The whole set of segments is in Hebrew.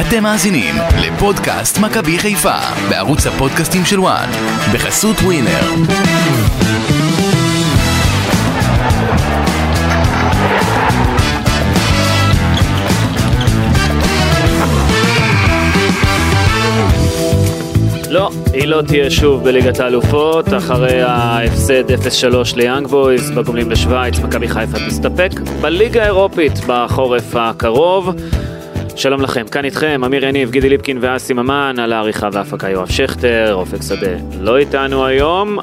אתם מאזינים לפודקאסט מכבי חיפה בערוץ הפודקאסטים של ONE בחסות ווינר. לא, היא לא תהיה שוב בליגת האלופות, אחרי ההפסד 0-3 ליאנג בויז בגומלין בשוויץ, מכבי חיפה תסתפק בליגה האירופית בחורף הקרוב. שלום לכם, כאן איתכם, אמיר יניב, גידי ליפקין ואסי ממן, על העריכה וההפקה יואב שכטר, אופק שדה לא איתנו היום,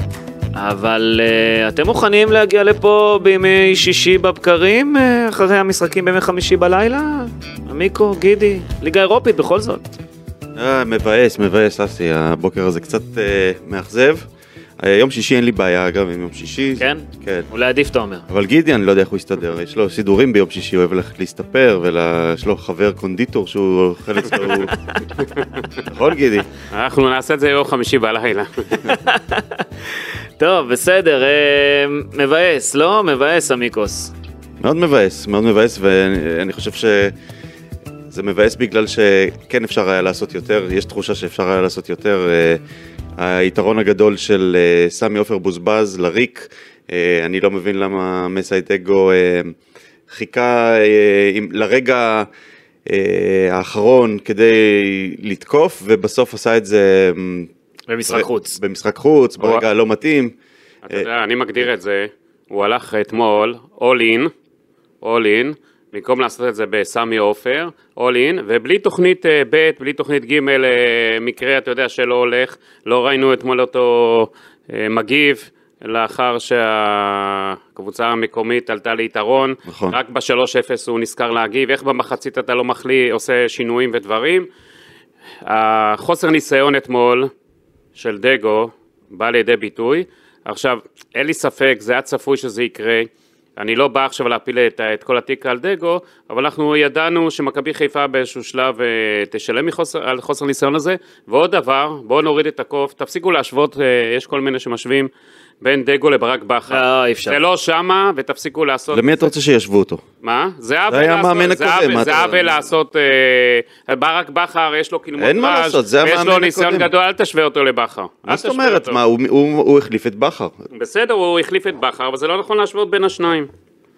אבל uh, אתם מוכנים להגיע לפה בימי שישי בבקרים, uh, אחרי המשחקים בימי חמישי בלילה? עמיקו, גידי, ליגה אירופית בכל זאת. אה, מבאס, מבאס, אסי, הבוקר הזה קצת אה, מאכזב. אה, יום שישי אין לי בעיה, אגב, עם יום שישי. כן? כן. אולי עדיף, אתה אומר. אבל גידי, אני לא יודע איך הוא יסתדר, יש לו סידורים ביום שישי, הוא אוהב ללכת להסתפר, ויש לו חבר קונדיטור שהוא אוכל אצלו, נכון גידי? אנחנו נעשה את זה יום חמישי בלילה. טוב, בסדר, אה, מבאס, לא? מבאס, עמיקוס. מאוד מבאס, מאוד מבאס, ואני חושב שזה מבאס בגלל שכן אפשר היה לעשות יותר, יש תחושה שאפשר היה לעשות יותר. היתרון הגדול של אה, סמי עופר בוזבז לריק, אה, אני לא מבין למה מסייטגו אה, חיכה לרגע האחרון כדי לתקוף, ובסוף עשה את זה אה, במשחק חוץ. במשחק חוץ, ברגע הלא מתאים. אתה יודע, אני מגדיר את זה, הוא הלך אתמול, all in, all in, במקום לעשות את זה בסמי עופר, all in, ובלי תוכנית אה, ב', בלי תוכנית ג', אה, מקרה, אתה יודע, שלא הולך, לא ראינו אתמול אותו אה, מגיב. לאחר שהקבוצה המקומית עלתה ליתרון, נכון. רק ב-3-0 הוא נזכר להגיב, איך במחצית אתה לא מחליא, עושה שינויים ודברים. החוסר ניסיון אתמול של דגו בא לידי ביטוי. עכשיו, אין לי ספק, זה היה צפוי שזה יקרה. אני לא בא עכשיו להפיל את, את כל התיק על דגו, אבל אנחנו ידענו שמכבי חיפה באיזשהו שלב אה, תשלם מחוסר, על חוסר ניסיון הזה. ועוד דבר, בואו נוריד את הקוף, תפסיקו להשוות, אה, יש כל מיני שמשווים בין דגו לברק בכר. לא, אי אפשר. זה לא שמה, ותפסיקו לעשות... למי אתה רוצה שישוו אותו? מה? זה עוול היה לעשות, המאמן זה הקודם, עוול- מה זה אתה- עוול לעשות, אה, ברק בכר יש לו קילומטראז' אין מה לעשות, זה ויש המאמן לו ניסיון הקודם. גדול, אל תשווה אותו לבכר. מה זאת אומרת? מה, הוא- החליף את בכר. בסדר, הוא החליף את בכר, אבל זה לא נכון להשוות בין השניים.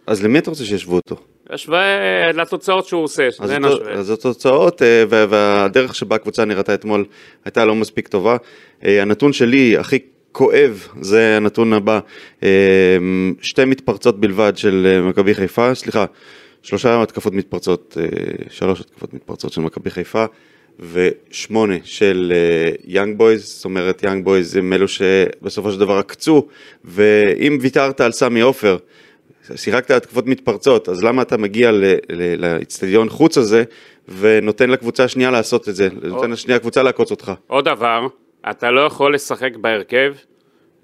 אז למי אתה רוצה שישוו אותו? השווה לתוצאות שהוא עושה, אז זה אותו- נשווה. אז התוצאות אה, וה- והדרך שבה הקבוצה נראתה אתמול הייתה לא מספיק טובה. אה, הנתון שלי הכי כואב זה הנתון הבא, אה, שתי מתפרצות בלבד של אה, מכבי חיפה, סליחה, שלושה התקפות מתפרצות, אה, שלוש התקפות מתפרצות של מכבי חיפה. ושמונה של יאנג בויז, זאת אומרת יאנג בויז הם אלו שבסופו של דבר עקצו, ואם ויתרת על סמי עופר, שיחקת התקפות מתפרצות, אז למה אתה מגיע ל- ל- לאצטדיון חוץ הזה ונותן לקבוצה השנייה לעשות את זה, נותן לשנייה הקבוצה לעקוץ אותך. עוד דבר, אתה לא יכול לשחק בהרכב,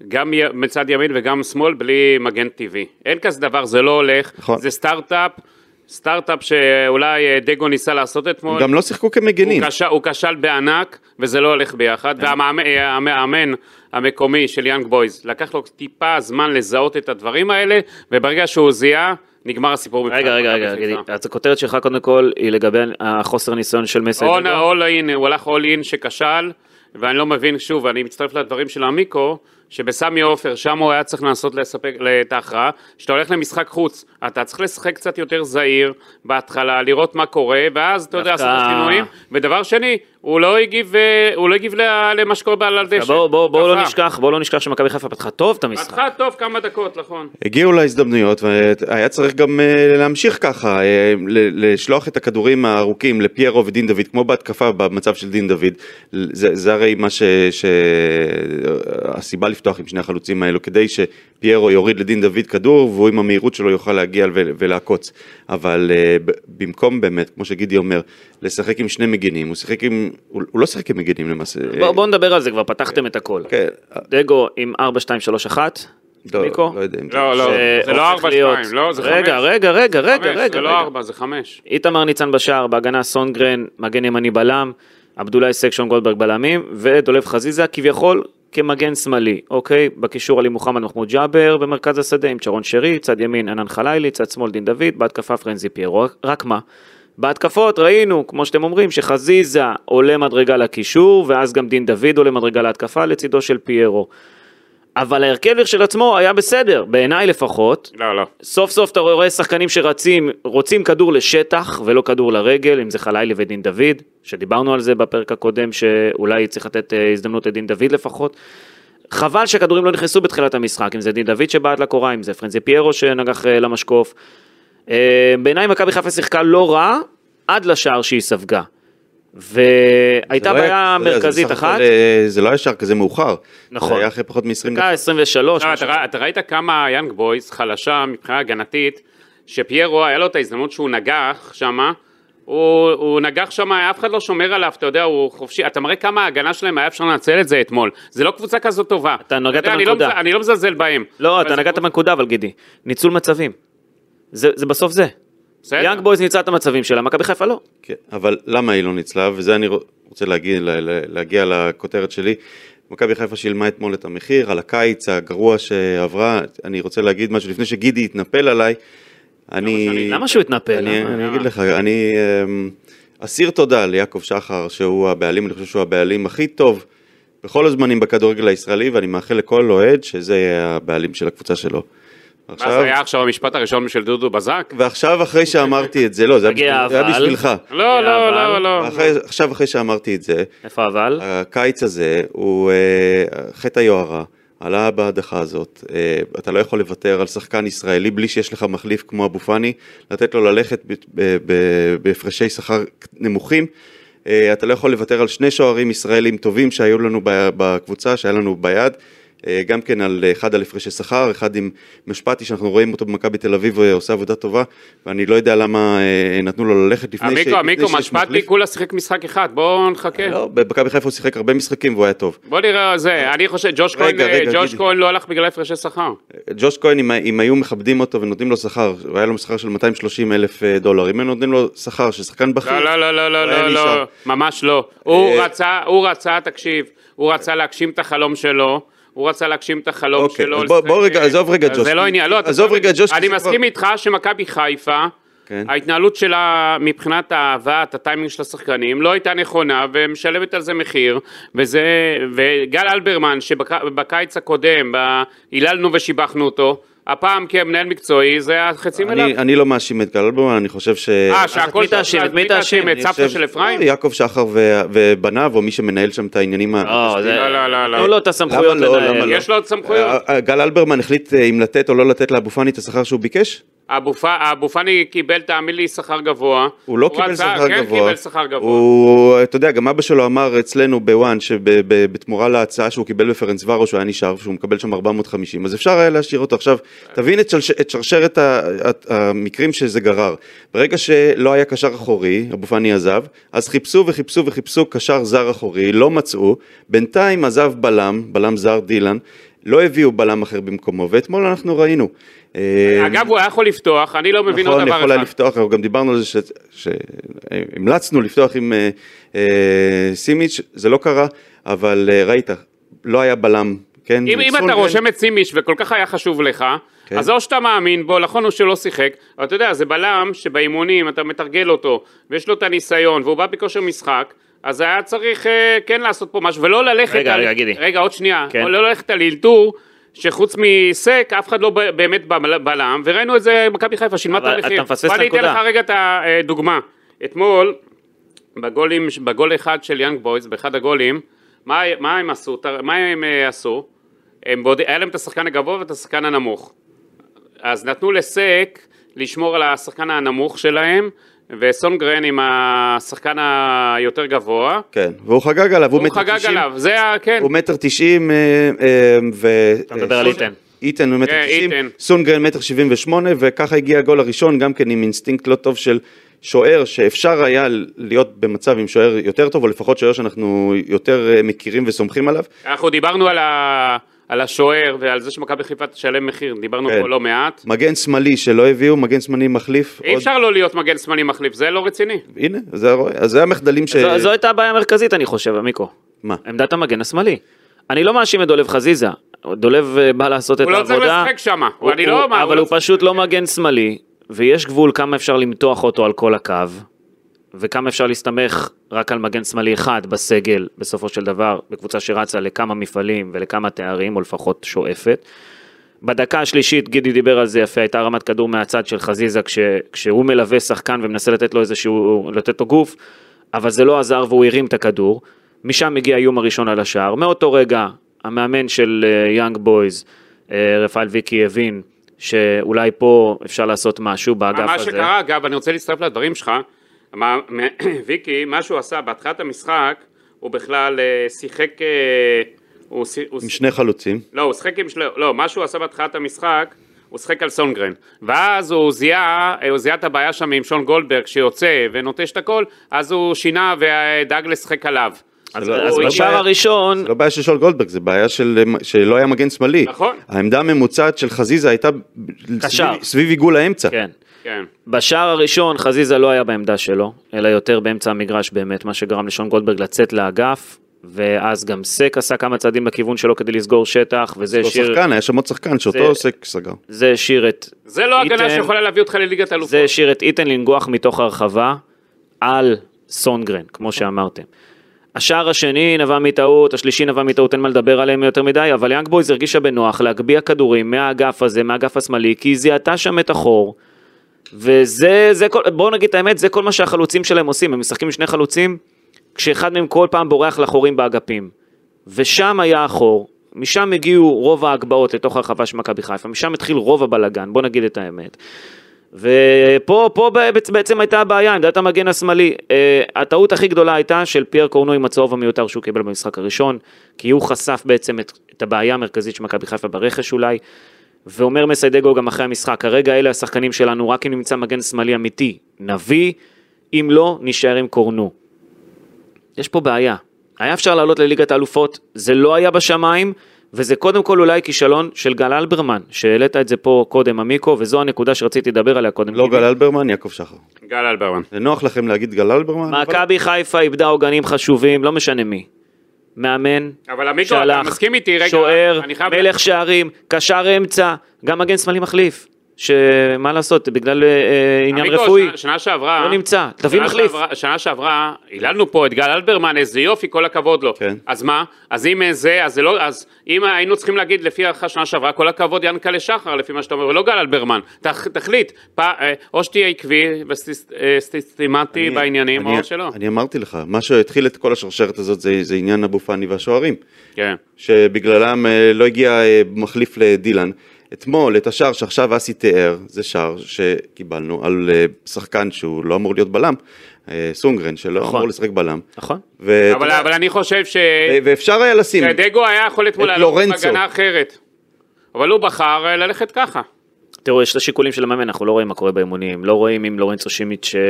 גם מצד ימין וגם שמאל, בלי מגן טבעי. אין כזה דבר, זה לא הולך, נכון. זה סטארט-אפ, סטארט-אפ שאולי אה, דגו ניסה לעשות אתמול. גם לא שיחקו כמגנים. הוא כשל, הוא כשל בענק, וזה לא הולך ביחד, והמאמן המאמן המקומי של יאנג בויז, לקח לו טיפה זמן לזהות את הדברים האלה, וברגע שהוא זיהה, נגמר הסיפור. רגע, רגע, רגע. אז הכותרת שלך קודם כל היא לגבי החוסר ניסיון של מסי. אין, הוא הלך אול אין שכשל, ואני לא מבין, שוב, אני מצטרף לדברים של עמיקו, שבסמי עופר, שם הוא היה צריך לנסות לספק את ההכרעה, כשאתה הולך למשחק חוץ, אתה צריך לשחק קצת יותר זהיר בהתחלה, לראות מה קורה, ואז אתה יודע, לעשות השינויים, ודבר שני, הוא לא הגיב, אה, הוא לא הגיב למה שקורה על הדשא. בואו בואו- בואו לא. נשכח, בואו לא נשכח שמכבי חיפה פתחה טוב את המשחק. פתחה טוב כמה דקות, נכון. הגיעו להזדמנויות והיה צריך גם אה, להמשיך ככה, אה, לשלוח את הכדורים הארוכים לפיירו ודין דוד, כמו בהתקפה במצב של דין דוד, זה, זה הרי מה ש... ש... הסיבה לפתוח עם שני החלוצים האלו, כדי שפיירו יוריד לדין דוד כדור והוא עם המהירות שלו יוכל להגיע ולעקוץ, אבל אה, במקום באמת, כמו שגידי אומר, לשחק עם שני מגינים, הוא שיחק עם, הוא, הוא לא שיחק עם מגינים למעשה. בואו בואו נדבר על זה, כבר פתחתם את הכל. כן, דגו עם 4-2-3-1, לא, מיקו? לא יודע אם זה... לא, לא, זה לא שהופך 4-2, להיות- לא, זה רגע, 5. רגע, רגע, רגע, רגע. זה לא רגע. 4, זה 5. איתמר ניצן בשער, בהגנה סונגרן, מגן ימני בלם, עבדולאי סקשון גולדברג בלמים, ודולב חזיזה כביכול כמגן שמאלי, אוקיי? בקישור עלי מוחמד מחמוד ג'אבר, במרכז השדה עם צ'רון שרי, צד ימין ענן חלילי, צד שמאל דין דוד, בהתקפה פרנזי פיירו, רק מה? בהתקפות ראינו, כמו שאתם אומרים, שחזיזה עולה מדרגה לקישור, ואז גם דין דוד עולה מדרגה להתקפה לצידו של פיירו. אבל ההרכב של עצמו היה בסדר, בעיניי לפחות. לא, לא. סוף סוף אתה רואה שחקנים שרצים, רוצים כדור לשטח ולא כדור לרגל, אם זה חלילי ודין דוד, שדיברנו על זה בפרק הקודם, שאולי צריך לתת אה, הזדמנות לדין דוד לפחות. חבל שכדורים לא נכנסו בתחילת המשחק, אם זה דין דוד שבעט לקורה, אם זה פרנזי פיירו שנגח אה, למשקוף. אה, בעיניי מכבי חיפה שיחקה לא רע, עד לשער שהיא ספגה. והייתה לא בעיה מרכזית אחת, אה, זה לא היה שער כזה מאוחר. נכון. זה היה אחרי פחות מ-20 דקה 23, לא, אתה, רא- אתה ראית כמה יאנג בויז חלשה מבחינה הגנתית, שפיירו היה לו את ההזדמנות שהוא נגח שמה, הוא, הוא נגח שם, אף אחד לא שומר עליו, אתה יודע, הוא חופשי, אתה מראה כמה ההגנה שלהם היה אפשר לנצל את זה אתמול. זה לא קבוצה כזאת טובה. אתה נגעת יודע, אני לא בנקודה. אני לא מזלזל בהם. לא, אתה נגעת בנקודה אבל גידי, ניצול מצבים. זה, זה בסוף זה. יאנג בויז ניצל את המצבים שלה, מכבי חיפה לא. כן, אבל למה היא לא ניצלה, וזה אני רוצה להגיע, להגיע לכותרת שלי. מכבי חיפה שילמה אתמול את המחיר על הקיץ הגרוע שעברה, אני רוצה להגיד משהו לפני שגידי יתנפל עליי. אני... למה שהוא יתנפל? אני, למה? אני אגיד לך, אני אמ, אסיר תודה ליעקב שחר, שהוא הבעלים, אני חושב שהוא הבעלים הכי טוב בכל הזמנים בכדורגל הישראלי, ואני מאחל לכל אוהד שזה יהיה הבעלים של הקבוצה שלו. מה זה היה עכשיו המשפט הראשון של דודו בזק? ועכשיו אחרי שאמרתי את זה, לא, זה היה אבל. בשבילך. לא, לא, אבל- לא, לא. ואחרי- עכשיו אחרי שאמרתי את זה, איפה אבל? הקיץ הזה הוא אה, חטא היוהרה, עלה בהדחה הזאת, אה, אתה לא יכול לוותר על שחקן ישראלי בלי שיש לך מחליף כמו אבו פאני, לתת לו ללכת בהפרשי שכר נמוכים, אה, אתה לא יכול לוותר על שני שוערים ישראלים טובים שהיו לנו בקבוצה, שהיה לנו ביד. אה, גם כן על אחד על הפרשי שכר, אחד עם משפטי שאנחנו רואים אותו במכבי תל אביב אה, עושה עבודה טובה ואני לא יודע למה אה, נתנו לו ללכת לפני ש- לפני עמיקו, שיש משפטי. כולה שיחק משחק אחד, בואו נחכה. לא, במכבי חיפה הוא שיחק הרבה משחקים והוא היה טוב. בוא נראה זה, אני חושב, ג'וש כהן, ג'וש לא הלך בגלל הפרשי שכר. ג'וש כהן, אם, אם היו מכבדים אותו ונותנים לו שכר, הוא היה לו שכר של 230 אלף דולר, אם היו נותנים לו שכר של שחקן בכיר, לא, לא, לא, לא, הוא היה לא, נשאר. לא, ממש לא. הוא רצה, הוא רצה, תקשיב, הוא רצה להגשים את החלום שלו. הוא רצה להגשים את החלום אוקיי, שלו. בוא- בוא רגע, עזוב רגע, ג'וש. זה לא עניין, לא, עזוב. רגע, ג'וש, אני כי זה מסכים איתך שמכבי חיפה, כן. ההתנהלות שלה מבחינת ההבאת הטיימינג של השחקנים לא הייתה נכונה ומשלמת על זה מחיר וזה וגל אלברמן שבקיץ הקודם היללנו ושיבחנו אותו הפעם כמנהל מקצועי זה החצים אליו. אני, אני לא מאשים את גל אלברמן, אני חושב ש... אה, שהכל מי תאשים? את מי תאשים? את סבתא של אפרים? יעקב שחר ו- ובניו, או מי שמנהל שם את העניינים ה... לא, זה- לא, לא, לא, לא. תנו לו את הסמכויות לא? לנהל. לא? יש לו עוד סמכויות. אה, אה, גל אלברמן החליט אה, אם לתת או לא לתת לאבו פאני את השכר שהוא ביקש? אבו פאני קיבל תאמין לי שכר גבוה. הוא לא קיבל רצה- שכר כן, גבוה. קיבל שכר גבוה. הוא, אתה יודע, גם אבא שלו אמר אצלנו בוואן שבתמורה להצעה שהוא קיבל בפרנס ורו שהוא היה נשאר, שהוא מקבל שם 450, אז אפשר היה להשאיר אותו. עכשיו, תבין את, שלש, את שרשרת המקרים שזה גרר. ברגע שלא היה קשר אחורי, אבו פאני עזב, אז חיפשו וחיפשו וחיפשו קשר זר אחורי, לא מצאו, בינתיים עזב בלם, בלם זר דילן, לא הביאו בלם אחר במקומו, ואתמול אנחנו ראינו. אגב, הוא היה יכול לפתוח, אני לא מבין עוד נכון, דבר יכול היה אחד. לפתוח, אנחנו גם דיברנו על זה שהמלצנו לפתוח עם אה, אה, סימיץ', זה לא קרה, אבל אה, ראית, לא היה בלם, כן? אם, אם אתה רושם את סימיש וכל כך היה חשוב לך, כן. אז או שאתה מאמין בו, נכון הוא שלא שיחק, אבל אתה יודע, זה בלם שבאימונים אתה מתרגל אותו, ויש לו את הניסיון, והוא בא בכושר משחק, אז היה צריך אה, כן לעשות פה משהו, ולא ללכת רגע, על... רגע, גידי. רגע, עוד שנייה. כן. לא ללכת על אלתור, שחוץ מסק, אף אחד לא באמת בל- בלם, וראינו את זה, מכבי חיפה שילמה את המחיר. אתה מפספס בוא את אני אתן הנקודה. לך רגע את הדוגמה. אתמול, בגולים, בגול אחד של יאנג בויז, באחד הגולים, מה, מה הם עשו? מה הם אה, עשו? הם בוד... היה להם את השחקן הגבוה ואת השחקן הנמוך. אז נתנו לסק לשמור על השחקן הנמוך שלהם, וסונדגרן עם השחקן היותר גבוה. כן, והוא חגג עליו, הוא הוא מטר חגג תשעים, עליו, זה ה... כן. הוא מטר תשעים, אה, אה, ו... אתה מדבר על איתן. איתן הוא מטר כן, תשעים. סונדגרן מטר שבעים ושמונה, וככה הגיע הגול הראשון, גם כן עם אינסטינקט לא טוב של שוער, שאפשר היה להיות במצב עם שוער יותר טוב, או לפחות שוער שאנחנו יותר אה, מכירים וסומכים עליו. אנחנו דיברנו על, ה... על השוער ועל זה שמכבי חיפה תשלם מחיר, דיברנו כן. פה לא מעט. מגן שמאלי שלא הביאו, מגן שמאלי מחליף. אי עוד- אפשר לא להיות מגן שמאלי מחליף, זה לא רציני. הנה, זה הרואה, אז זה המחדלים ש... זו, זו הייתה הבעיה המרכזית אני חושב, עמיקו. מה? עמדת המגן השמאלי. אני לא מאשים את דולב חזיזה, דולב אה, בא לעשות את הוא לא צריך העבודה. לשחק שם, הוא- אני לא... הוא- אבל לא הוא פשוט לא מגן שמאלי, ויש גבול כמה אפשר למתוח אותו על כל הקו. וכמה אפשר להסתמך רק על מגן שמאלי אחד בסגל, בסופו של דבר, בקבוצה שרצה לכמה מפעלים ולכמה תארים, או לפחות שואפת. בדקה השלישית, גידי דיבר על זה יפה, הייתה רמת כדור מהצד של חזיזה, כש, כשהוא מלווה שחקן ומנסה לתת לו איזשהו, לתת לו גוף, אבל זה לא עזר והוא הרים את הכדור. משם מגיע האיום הראשון על השער. מאותו רגע, המאמן של יאנג אה, בויז, אה, רפאל ויקי, הבין שאולי פה אפשר לעשות משהו באגף מה הזה. שקרה, אגב, אני רוצה להצטרף לדברים שלך, מ- ויקי, מה שהוא עשה בהתחלת המשחק, הוא בכלל אה, שיחק, אה, הוא הוא עם שני חלוצים. לא, הוא שיחק עם שני, לא, מה שהוא עשה בהתחלת המשחק, הוא שיחק על סונגרן. ואז הוא זיהה, הוא זיהה את הבעיה שם עם שון גולדברג שיוצא ונוטש את הכל, אז הוא שינה ודאג לשחק עליו. אז, לא- אז לא בשער בעיה- הראשון, זה לא בעיה של שול גולדברג, זה בעיה של, שלא היה מגן שמאלי. נכון. העמדה הממוצעת של חזיזה הייתה. סביב, סביב עיגול האמצע. כן. כן. בשער הראשון חזיזה לא היה בעמדה שלו, אלא יותר באמצע המגרש באמת, מה שגרם לשון גולדברג לצאת לאגף, ואז גם סק עשה כמה צעדים לכיוון שלו כדי לסגור שטח, וזה השאיר, שחקן, היה שם עוד שחקן שאותו זה- עוסק סגר. זה השאיר את, זה לא הגנה איתן- שיכולה להביא אותך לליגת אלופות. זה השאיר את איתן לנגוח מתוך הרחבה על סונגרן, כמו שאמרתם. השער השני נבע מטעות, השלישי נבע מטעות, אין מה לדבר עליהם יותר מדי, אבל יאנג בויז הרגישה בנוח להגביה כדורים מהאגף הזה, מהאגף השמאלי, כי היא זיהתה שם את החור, וזה, זה כל, בואו נגיד את האמת, זה כל מה שהחלוצים שלהם עושים, הם משחקים עם שני חלוצים, כשאחד מהם כל פעם בורח לחורים באגפים. ושם היה החור, משם הגיעו רוב ההגבהות לתוך הרחבה של מכבי חיפה, משם התחיל רוב הבלגן, בואו נגיד את האמת. ופה פה בעצם- הייתה הבעיה, עמדת המגן השמאלי. אה, הטעות הכי גדולה הייתה של פייר קורנו עם הצהוב המיותר שהוא קיבל במשחק הראשון, כי הוא חשף בעצם את, את הבעיה המרכזית של מכבי חיפה ברכש אולי. ואומר מסיידגו גם אחרי המשחק, כרגע אלה השחקנים שלנו, רק אם נמצא מגן שמאלי אמיתי, נביא, אם לא, נישאר עם קורנו. יש פה בעיה. היה אפשר לעלות לליגת האלופות, זה לא היה בשמיים, וזה קודם כל אולי כישלון של גל אלברמן, שהעלית את זה פה קודם, עמיקו, וזו הנקודה שרציתי לדבר עליה קודם. לא. גל אלברמן, יעקב שחר. גל אלברמן. זה נוח לכם להגיד גל אלברמן? אבל- מכבי חיפה איבדה עוגנים חשובים, לא משנה מי. מאמן, אבל עמיקו, אתה שלח, מסכים איתי, רגע, שוער, מלך שערים, קשר אמצע, גם מגן שמאלי מחליף. שמה לעשות, בגלל אה, אה, עניין עמיקו, רפואי. שנה- שנה שעברה, לא נמצא, תביא מחליף. שעברה- שנה שעברה, היללנו פה את גל אלברמן, איזה יופי, כל הכבוד לו. כן. אז מה? אז אם זה, אז זה לא, אז אם היינו צריכים להגיד לפי הערכה שנה שעברה, כל הכבוד ינקלה שחר, לפי מה שאתה אומר, ולא גל אלברמן. תח- תחליט, פ- אה, או שתהיה עקבי וסיסטמטי אני- בעניינים, אני- או שלא. אני אמרתי לך, מה שהתחיל את כל השרשרת הזאת זה זה עניין אבו פאני והשוערים. כן. שבגללם אה, לא הגיע אה, מחליף לדילן. אתמול, את השער שעכשיו אסי תיאר, זה שער שקיבלנו על אה, שחקן שהוא לא אמור להיות בלם, אה, סונגרן, שלא נכון. אמור לשחק בלם. נכון. ו- אבל אבל אני חושב ש... ו- ואפשר היה לשים, דגו היה יכול אתמול את לעלות. בהגנה אחרת. אבל הוא בחר אה, ללכת ככה. תראו, יש את השיקולים של המאמן, אנחנו לא רואים מה קורה באימונים, לא רואים אם לורנצו שימיץ' אה,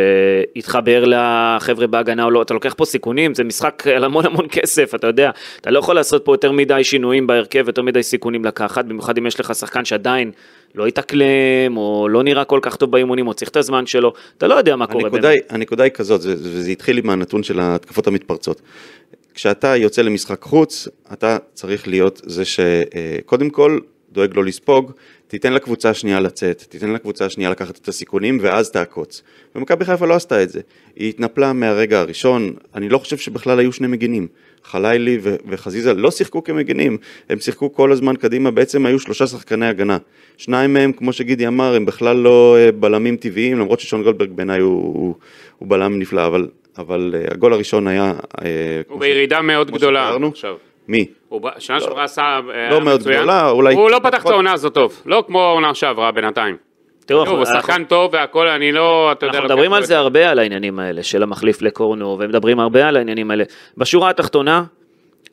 יתחבר לחבר'ה בהגנה או לא, אתה לוקח פה סיכונים, זה משחק על המון המון כסף, אתה יודע, אתה לא יכול לעשות פה יותר מדי שינויים בהרכב, יותר מדי סיכונים לקחת, במיוחד אם יש לך שחקן שעדיין לא התאקלם, או לא נראה כל כך טוב באימונים, או צריך את הזמן שלו, אתה לא יודע מה קורה הנקודה היא, הנקודה היא כזאת, זה- זה- וזה התחיל עם הנתון של ההתקפות המתפרצות. כשאתה יוצא למשחק חוץ, אתה צריך להיות זה שקודם כל דואג לו לספוג, תיתן לקבוצה השנייה לצאת, תיתן לקבוצה השנייה לקחת את הסיכונים ואז תעקוץ. ומכבי חיפה לא עשתה את זה. היא התנפלה מהרגע הראשון, אני לא חושב שבכלל היו שני מגינים. חלילי ו- וחזיזה לא שיחקו כמגינים, הם שיחקו כל הזמן קדימה, בעצם היו שלושה שחקני הגנה. שניים מהם, כמו שגידי אמר, הם בכלל לא אה, בלמים טבעיים, למרות ששון גולדברג בעיניי הוא, הוא, הוא בלם נפלא, אבל, אבל אה, הגול הראשון היה... אה, הוא ש- בירידה מאוד כמו גדולה שתיארנו. עכשיו. מי? הוא שנה שעברה עשה... אה, לא מאוד מצוין. גדולה, אולי- הוא לא פתח את. העונה הזאת טוב. לא כמו העונה שעברה בינתיים. תראו, הוא שחקן טוב והכל, אני לא... אתה יודע, אנחנו מדברים על זה הרבה, על העניינים האלה, של המחליף לקורנו, ומדברים הרבה על העניינים האלה. בשורה התחתונה,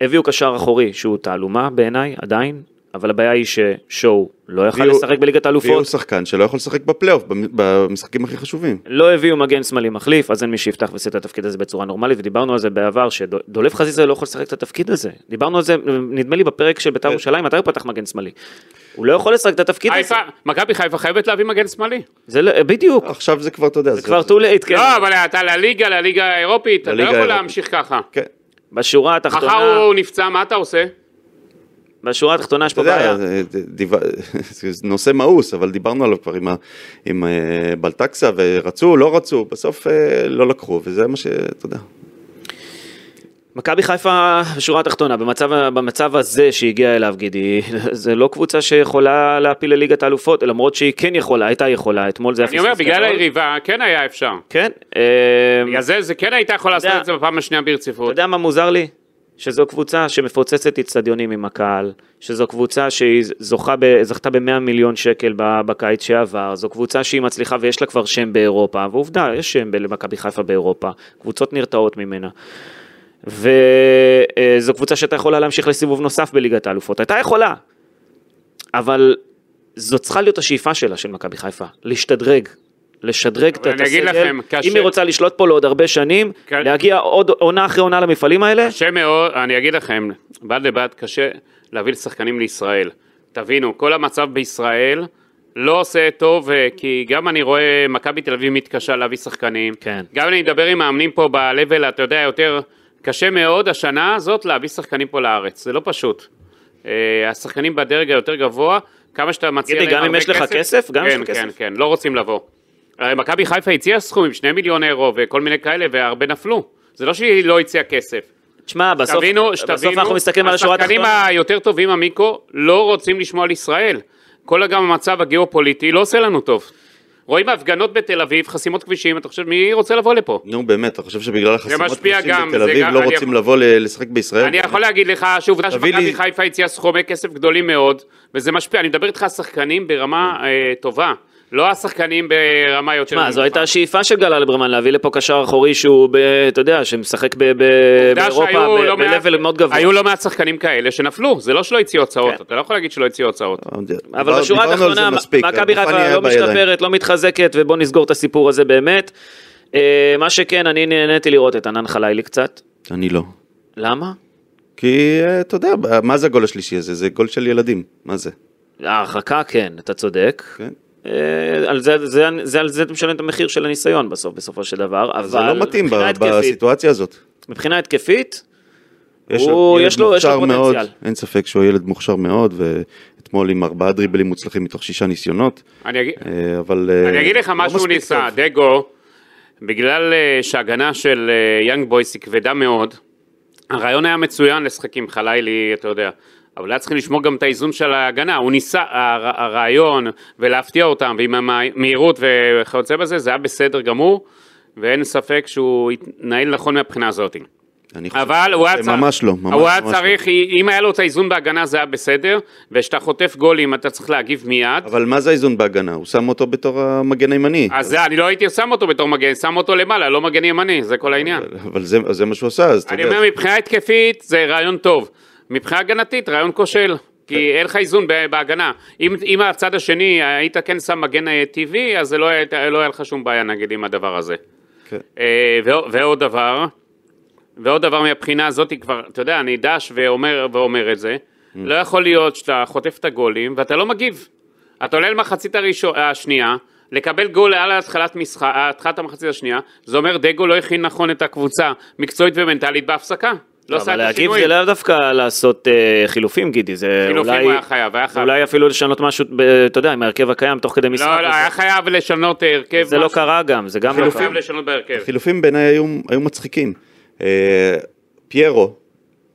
הביאו קשר אחורי, שהוא תעלומה בעיניי, עדיין, אבל הבעיה היא ששואו לא יכל הביאו- לשחק בליגת הביאו האלופות, שחקן שלא יכול לשחק בפלייאוף, במ- במשחקים הכי חשובים. לא הביאו מגן שמאלי מחליף, אז אין מי שיפתח ויעשה את התפקיד הזה בצורה נורמלית, ודיברנו על זה בעבר, שדולב חזיזה לא יכול לשחק את התפקיד הזה. דיברנו על זה, נדמה לי בפרק של בית"ר כן. ירושלים, מתי הוא פתח מגן שמאלי? הוא לא יכול לשחק את התפקיד הזה. מכבי חיפה חייבת להביא מגן שמאלי. זה לא- בדיוק, עכשיו זה כבר, אתה יודע, זה כבר too late, כן. לא, אבל אתה לליגה, לליגה האירופית, אתה לא יכול. להמשיך ככה. כן. בשורה התחתונה... מחר הוא נפצע, מה אתה עושה? בשורה התחתונה יש אתה פה בעיה. נושא מאוס, אבל דיברנו עליו כבר עם, ה- עם אה, בלטקסה, ורצו, לא רצו, בסוף אה, לא לקחו, וזה מה שאתה יודע. מכבי חיפה, בשורה התחתונה, במצב, במצב הזה שהגיע אליו גידי, זה לא קבוצה שיכולה להפיל לליגת האלופות, למרות שהיא כן יכולה, הייתה יכולה, אתמול זה היה אני אומר, בגלל. היריבה, כן היה אפשר. כן, אה, בגלל זה, זה כן היית יכול לעשות יודע- את זה בפעם השנייה אתה ברציפות. יודע מה מוזר לי? שזו קבוצה שמפוצצת אצטדיונים עם הקהל, שזו קבוצה שהיא זוכה ב, זכתה ב-100 מיליון שקל בקיץ שעבר, זו קבוצה שהיא מצליחה ויש לה כבר שם באירופה, ועובדה, יש שם למכבי חיפה באירופה, קבוצות נרתעות ממנה. וזו קבוצה שהייתה יכולה להמשיך לסיבוב נוסף בליגת האלופות, הייתה יכולה, אבל זו צריכה להיות השאיפה שלה, של מכבי חיפה, להשתדרג. לשדרג את הסגל, לכם, קשה- אם היא רוצה לשלוט פה לעוד הרבה שנים, כן. להגיע עוד עונה אחרי עונה למפעלים האלה, קשה מאוד, אני אגיד לכם, בד לבד קשה להביא שחקנים לישראל. תבינו, כל המצב בישראל לא עושה טוב, אה, כי גם אני רואה מכבי תל אביב מתקשה להביא שחקנים. כן. גם אני מדבר עם מאמנים פה ב-level, אתה יודע, יותר קשה מאוד השנה הזאת להביא שחקנים פה לארץ, זה לא פשוט. אה, השחקנים בדרג היותר גבוה, כמה שאתה מציע להם גם אם הרבה יש לך כסף? גם אם יש כן, לך כן, כסף. כן, לא רוצים לבוא. הרי מכבי חיפה הציעה סכומים, 2 מיליון אירו וכל מיני כאלה, והרבה נפלו. זה לא שהיא לא הציעה כסף. תשמע, בסוף, שתבינו, בסוף שתבינו, אנחנו מסתכלים על השורה השחקנים התחתונה. היותר טובים, עמיקו, לא רוצים לשמוע על ישראל. כל גם המצב הגיאופוליטי לא עושה לנו טוב. רואים הפגנות בתל אביב, חסימות כבישים, אתה חושב מי רוצה לבוא לפה? נו באמת, אתה חושב שבגלל החסימות כבישים גם, בתל אביב גם- לא רוצים יכול- לבוא לשחק בישראל? אני יכול להגיד לך שעובדה שמכבי לי- חיפה הציעה סכומי כסף גדולים מאוד, וזה משפיע, אני מדבר איתך על שחקנים ברמה אה, טובה, לא השחקנים ברמה יותר מה, זו הייתה. השאיפה של גל אלברמן, להביא לפה קשר אחורי שהוא, ב- אתה יודע, שמשחק ב- ב- באירופה ב- לא ב-level מאוד גבוה. היו לא מעט שחקנים כאלה שנפלו, זה לא שלא הציעו הצעות, כן. אתה לא יכול להגיד שלא הציעו הצעות. אבל בשורה התחתונה, מכבי חיפה לא. משתפרת, לא מתחזקת, ובוא נסגור את הסיפור הזה באמת. אה, מה שכן, אני נהניתי לראות את ענן חלילי קצת. אני לא. למה? כי אה, אתה יודע, מה זה הגול השלישי הזה? זה גול של ילדים, מה זה? ההרחקה כן, אתה צודק. כן. אה, על זה, זה, זה, על זה אתה משלם את המחיר של הניסיון בסוף, בסופו של דבר, אבל זה לא מתאים ב- התקפית, בסיטואציה הזאת. מבחינה התקפית, יש הוא- יש לו- יש לו מוכשר מאוד, פוטנציאל. אין ספק שהוא ילד מוכשר מאוד, ואתמול עם ארבעה דריבלים מוצלחים מתוך שישה ניסיונות, אני אגיד- אה, אבל... אה, אני אגיד לך לא מה שהוא ניסה, טוב. דגו, בגלל שההגנה של יאנג בויס היא כבדה מאוד, הרעיון היה מצוין לשחק עם חלילי, אתה יודע, אבל היה צריכים לשמור גם את האיזון של ההגנה, הוא ניסה, הר- הרעיון ולהפתיע אותם, ועם המהירות וכיוצא בזה, זה היה בסדר גמור, ואין ספק שהוא התנהל נכון מהבחינה הזאת. אני חושב אבל הוא היה ממש לא, ממש הוא היה ממש צריך, אם היה לו את האיזון בהגנה זה היה בסדר, וכשאתה חוטף גולים אתה צריך להגיב מיד, אבל מה זה האיזון בהגנה? הוא שם אותו בתור המגן הימני. אז זה, אני לא הייתי שם אותו בתור מגן, שם אותו למעלה, לא מגן ימני, זה כל העניין. אבל- אבל זה זה מה שהוא עשה, אז אתה אני יודע. אומר, מבחינה התקפית זה רעיון טוב, מבחינה הגנתית רעיון כושל. כי אין לך איזון בהגנה. אם, אם הצד השני היית כן שם מגן אה, טבעי, אז לא, היה- לא היה לך שום בעיה נגיד עם הדבר הזה. כן. אה, ועוד- ועוד דבר, ועוד דבר מהבחינה הזאת כבר, אתה יודע, אני דש ואומר, ואומר את זה, Mm. לא יכול להיות שאתה חוטף את הגולים ואתה לא מגיב. אתה עולה למחצית הראשון, השנייה, לקבל גול על התחלת, משחק, התחלת המחצית השנייה, זה אומר דגו לא הכין נכון את הקבוצה מקצועית ומנטלית בהפסקה. לא עשה אבל את להגיב השינויים. זה לאו דווקא לעשות אה, חילופים גידי, זה חילופים אולי, הוא היה חייב, היה חייב. אולי אפילו לשנות משהו, ב- אתה יודע, עם ההרכב הקיים תוך כדי משחק. לא, לא, היה חייב לשנות אה, הרכב. זה לא משהו. קרה גם, זה גם לא היה קרה. חייב לשנות בהרכב. החילופים בעיניי היו, היו מצחיקים. אה, פיירו,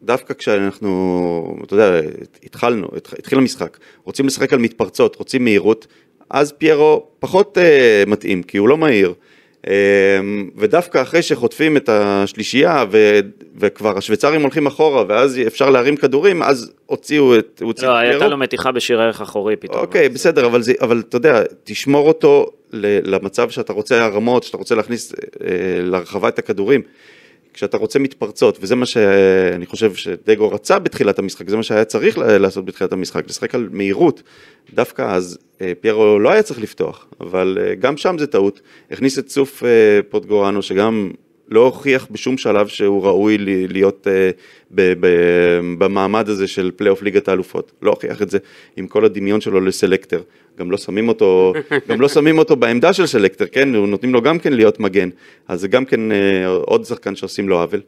דווקא כשאנחנו, אתה יודע, התחלנו, התח- התחיל המשחק, רוצים לשחק על מתפרצות, רוצים מהירות, אז פיירו פחות אה, מתאים, כי הוא לא מהיר. אה, ודווקא אחרי שחוטפים את השלישייה ו, וכבר השוויצרים הולכים אחורה ואז אפשר להרים כדורים, אז הוציאו את, הוציאו לא, הייתה. לו מתיחה בשיר הערך אחורי פתאום. אוקיי, בסדר, אבל, זה, אבל אתה יודע, תשמור אותו למצב שאתה רוצה הרמות, שאתה רוצה להכניס אה, לרחבה את הכדורים. כשאתה רוצה מתפרצות, וזה מה שאני חושב שדגו רצה בתחילת המשחק, זה מה שהיה צריך לעשות בתחילת המשחק, לשחק על מהירות. דווקא אז אה, פיירו לא היה צריך לפתוח, אבל אה, גם שם זה טעות. הכניס את סוף אה, פודגוריאנו, שגם לא הוכיח בשום שלב שהוא ראוי להיות אה, ב- ב- במעמד הזה של פלייאוף ליגת האלופות. לא הוכיח את זה עם כל הדמיון שלו לסלקטר. גם לא שמים אותו, גם לא שמים אותו בעמדה של סלקטר, כן? נותנים לו גם כן להיות מגן. אז זה גם כן אה, עוד שחקן שעושים לו עוול.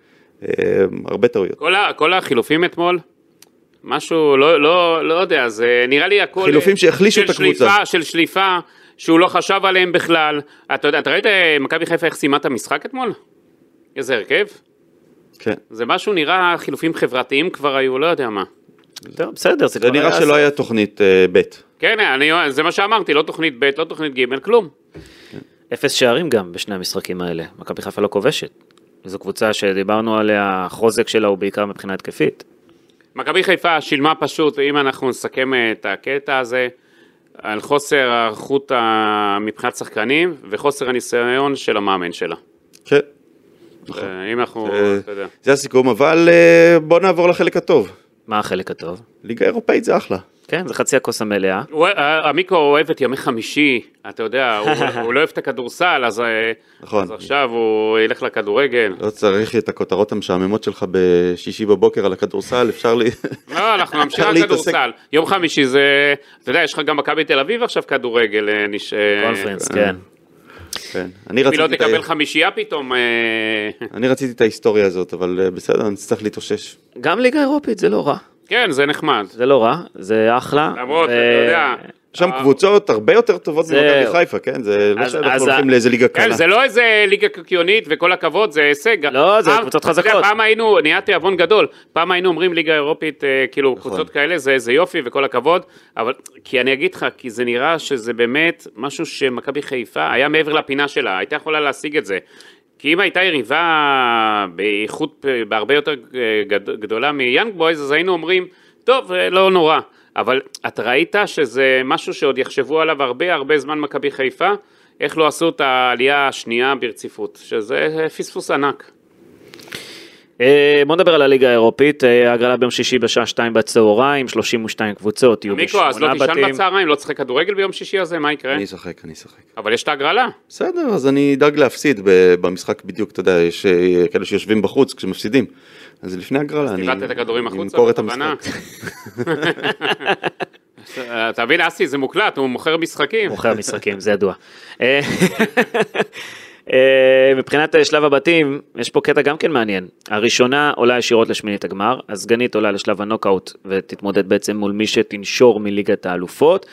אה, הרבה טעויות. כל, ה, כל החילופים אתמול, משהו, לא, לא, לא יודע, זה נראה לי הכל... חילופים שהחלישו את הקבוצה. שליפה, של שליפה, שהוא לא חשב עליהם בכלל. אתה יודע, אתה ראית מכבי חיפה איך סיימה את המשחק אתמול? איזה הרכב? כן. זה משהו נראה חילופים חברתיים כבר היו, לא יודע מה. טוב, בסדר, זה זה כבר נראה היה שלא היה תוכנית אה, ב'. כן, אני, זה מה שאמרתי, לא תוכנית ב', לא תוכנית ג', כלום. אפס שערים גם בשני המשחקים האלה. מכבי חיפה לא כובשת. זו קבוצה שדיברנו עליה, החוזק שלה הוא בעיקר מבחינה התקפית. מכבי חיפה שילמה פשוט, אם אנחנו נסכם את הקטע הזה, על חוסר הערכות ה- מבחינת שחקנים וחוסר הניסיון של המאמן שלה. כן. אה, אם אנחנו, אתה יודע. זה הסיכום, אבל אה, בוא נעבור לחלק הטוב. מה החלק הטוב? ליגה אירופאית זה אחלה. כן, זה חצי הכוס המלאה. אה, עמיקו אוהב את ימי חמישי, אתה יודע, הוא, לא אוהב את הכדורסל, אז, נכון. אז עכשיו הוא ילך לכדורגל. לא צריך את הכותרות המשעממות שלך בשישי בבוקר על הכדורסל, אפשר לי... לא, אנחנו נמשיך על. כדורסל. יום חמישי זה, אתה יודע, יש לך גם מכבי תל אביב עכשיו כדורגל. קונפרנס, כן. כן. אני אם היא לא רציתי, את תקבל ה... חמישייה פתאום, אה, אני רציתי את ההיסטוריה הזאת, אבל אה, בסדר, אני אצטרך להתאושש. גם ליגה אירופית זה לא רע. כן, זה נחמד. זה לא רע, זה אחלה. למרות, ו- אתה יודע, שם אה, קבוצות הרבה יותר טובות. ממכבי חיפה, כן? זה לא שאנחנו הולכים לאיזה ליגה כן, קלה. זה לא איזה ליגה קיקיונית וכל הכבוד, זה הישג. לא, זה קבוצות חזקות. פעם היינו, נהיה תיאבון גדול, פעם היינו אומרים ליגה אירופית, אה, כאילו, נכון. קבוצות כאלה, זה זה יופי וכל הכבוד, אבל, כי אני אגיד לך, כי זה נראה שזה באמת משהו שמכבי חיפה היה מעבר לפינה שלה, הייתה יכולה להשיג את זה. כי אם הייתה יריבה באיכות בהרבה יותר אה, גד- גדולה מיאנג בויז, אז היינו אומרים, טוב, לא נורא. אבל אתה ראית שזה משהו שעוד יחשבו עליו הרבה הרבה זמן מכבי חיפה, איך לא עשו את העלייה השנייה ברציפות, שזה פספוס ענק. אה, בוא נדבר על הליגה האירופית, אה, הגרלה ביום שישי בשעה 2 בצהריים, 32 קבוצות, יהיו מיקו, אז לא בשמונה תישן בתים. בצהריים, לא תשחק כדורגל ביום שישי הזה, מה יקרה? אני אשחק, אני אשחק. אבל יש את ההגרלה. בסדר, אז אני אדאג להפסיד במשחק בדיוק, אתה יודע, יש אה, כאלה שיושבים בחוץ כשמפסידים. אז לפני הגרלה אני אמכור את? המשחק. אתה מבין, אסי, זה מוקלט, הוא מוכר משחקים. מוכר משחקים, זה ידוע. אה, מבחינת אה, שלב הבתים, יש פה קטע גם כן מעניין. הראשונה עולה ישירות לשמינית הגמר, הסגנית עולה לשלב הנוקאוט ותתמודד בעצם מול מי שתנשור מליגת האלופות.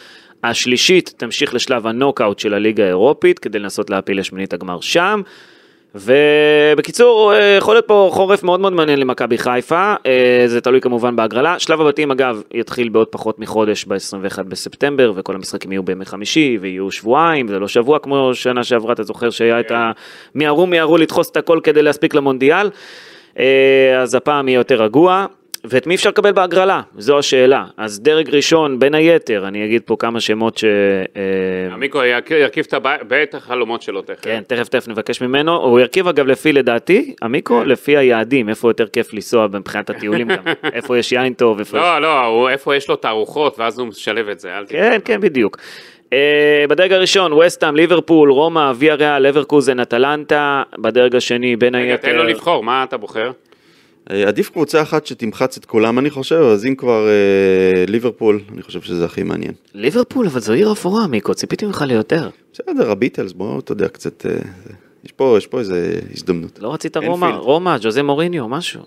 השלישית תמשיך לשלב הנוקאוט של הליגה האירופית כדי לנסות להפיל לשמינית הגמר שם. ובקיצור, אה, יכול להיות פה חורף מאוד מאוד מעניין למכבי חיפה, אה, זה תלוי כמובן בהגרלה. שלב הבתים אגב יתחיל בעוד פחות מחודש ב-21 בספטמבר, וכל המשחקים יהיו בימי חמישי, ויהיו שבועיים, זה לא שבוע כמו שנה שעברה, אתה זוכר שהיה את ה... מיהרו מיהרו לדחוס את הכל כדי להספיק למונדיאל, אה, אז הפעם יהיה יותר רגוע. ואת מי אפשר לקבל בהגרלה? זו השאלה. אז דרג ראשון, בין היתר, אני אגיד פה כמה שמות ש... אה, עמיקו ירכיב את בית החלומות שלו תכף. כן, תכף תכף נבקש ממנו. הוא ירכיב אגב לפי לדעתי, עמיקו, לפי היעדים, איפה יותר כיף לנסוע מבחינת הטיולים גם. איפה יש יין טוב, איפה יש... לא, לא, איפה יש לו תערוכות, ואז הוא משלב את זה, אל תדאג. כן, כן, בדיוק. אה, בדרג הראשון, וסטאם, ליברפול, רומא, ויה ריאל, לברקוזן, אטלנטה. בדרג השני, בין רגע, תן היתר... לו לבחור, מה אתה בוחר? אה, עדיף קבוצה אחת שתמחץ את כולם אני חושב, אז אם כבר אה, ליברפול, אני חושב שזה הכי מעניין. ליברפול, אבל זו עיר אפורה, עמיקו, ציפיתי ממך ליותר. בסדר, הביטלס, בוא, אתה יודע, קצת... אה, יש פה, יש פה איזה הזדמנות. לא רצית רומא. רומא, ג'וזה מוריניו, משהו.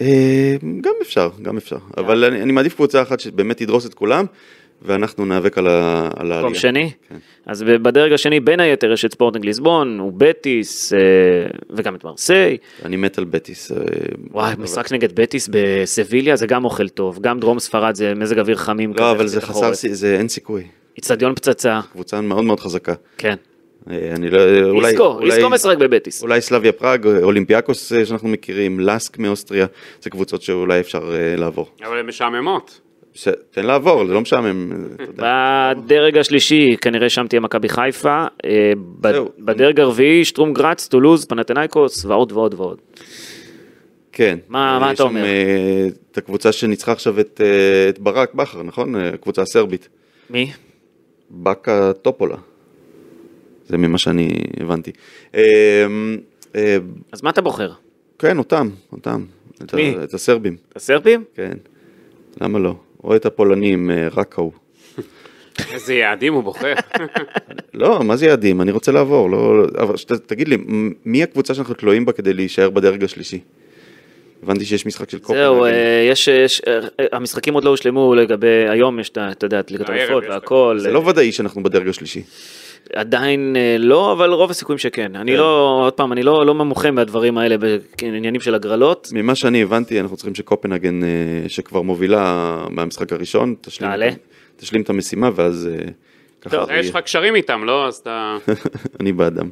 אה, גם אפשר, גם אפשר. אבל אני, אני מעדיף קבוצה אחת שבאמת תדרוס את כולם, ואנחנו ניאבק על ה- על העלייה. מקום שני. כן. אז בדרג השני, בין היתר, יש את ספורטינג ליסבון, ובטיס, אה, וגם את מרסיי. אני מת על בטיס. אה, וואי, אבל- משחק נגד בטיס בסביליה זה גם אוכל טוב, גם דרום ספרד זה מזג אוויר חמים. כזה, לא, אבל זה. חסר, זה אין סיכוי. איצטדיון פצצה, קבוצה מאוד מאוד חזקה. כן. אה, אני לא... אולי... איסקו, אולי- איסקו משחק בבטיס. אולי סלביה פראג, אולימפיאקוס שאנחנו מכירים, לסק מאוסטריה, זה קבוצות שאולי אפשר לעבור. אבל הן משעממות. ש... תן לעבור, זה לא משעמם. אה. בדרג השלישי, כנראה שם תהיה מכבי חיפה. אה. בדרג הרביעי, שטרום גראץ, טולוז, פנתנייקוס, ועוד ועוד ועוד. כן. מה- מה יש אתה אומר? אה, את הקבוצה שניצחה עכשיו את, אה, את ברק בכר, נכון? אה, הקבוצה הסרבית. מי? בקה טופולה. זה ממה שאני הבנתי. אה, אה, אז מה אתה בוחר? כן, אותם, אותם. את, מי? את הסרבים, הסרבים? כן. למה לא? או את הפולנים, אה, רק ההוא. איזה יעדים הוא בוחר. לא, מה זה יעדים? אני רוצה לעבור. לא, אבל שת, תגיד לי, מי הקבוצה שאנחנו תלויים בה כדי להישאר בדרג השלישי? הבנתי שיש משחק של זהו, קופנהגן. אה, יש, יש, אה, המשחקים עוד לא הושלמו לגבי, היום יש, אתה יודע, את ליגת את והכל. זה לא ודאי שאנחנו בדרג השלישי. עדיין אה, לא, אבל רוב הסיכויים שכן. אני לא, עוד פעם, אני לא, לא מומחה מהדברים האלה בעניינים של הגרלות. ממה שאני הבנתי, אנחנו צריכים שקופנהגן, אה, שכבר מובילה מהמשחק הראשון, תשלים, תעלה. תשלים את המשימה, ואז אה, טוב, יש לך קשרים איתם, לא? אז אתה... אני בעדם.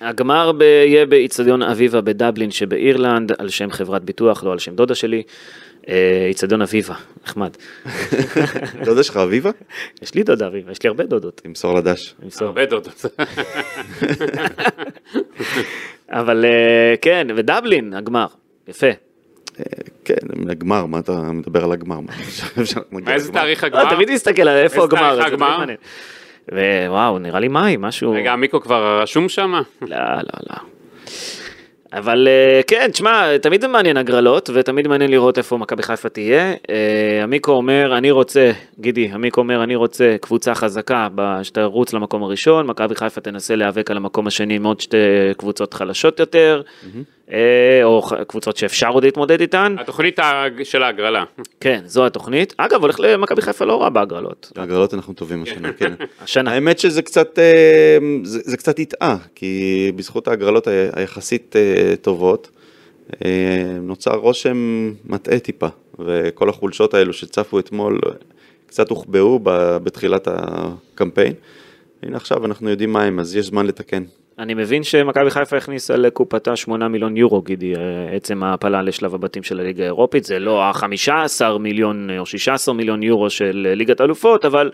הגמר ב- יהיה באיצטדיון אביבה בדבלין שבאירלנד, על שם חברת ביטוח, לא על שם דודה שלי. אה, איצטדיון אביבה, נחמד. דודה שלך אביבה? יש לי דודה אביבה, יש לי הרבה דודות. תמסור לדש. הרבה דודות. אבל אה, כן, ודבלין, הגמר, יפה. אה, כן, הגמר, מה אתה מדבר על הגמר? מה, לגמר? תאריך לא, הגמר? תמיד להסתכל על איפה איזה הגמר. תאריך זה הגמר? ווואו, נראה לי מאי, משהו... רגע, המיקרו כבר רשום שם? לא, לא, לא. אבל אה, כן, תשמע, תמיד זה מעניין הגרלות, ותמיד מעניין לראות איפה מכבי חיפה תהיה. אה, עמיקו אומר, אני רוצה, גידי, עמיקו אומר, אני רוצה קבוצה חזקה שתרוץ למקום הראשון, מכבי חיפה תנסה להיאבק על המקום השני עם עוד שתי קבוצות חלשות יותר, אה, או ח- קבוצות שאפשר עוד להתמודד איתן. התוכנית של ההגרלה. כן, זו התוכנית. אגב, הולך למכבי חיפה לא רע בהגרלות. בהגרלות אנחנו טובים השנה, כן. השנה. האמת שזה קצת, אה, זה, זה קצת הטעה, כי בזכות ההגרלות היחסית אה, טובות, אה, נוצר רושם מטעה טיפה, וכל החולשות האלו שצפו אתמול אה, קצת הוחבאו בתחילת הקמפיין. הנה עכשיו אנחנו יודעים מה הם, אז יש זמן לתקן. אני מבין שמכבי חיפה הכניסה לקופתה 8 מיליון יורו, גידי, אה, עצם ההעפלה לשלב הבתים של הליגה האירופית, זה לא ה-15 מיליון אה, או 16 מיליון יורו של אה, ליגת האלופות, אבל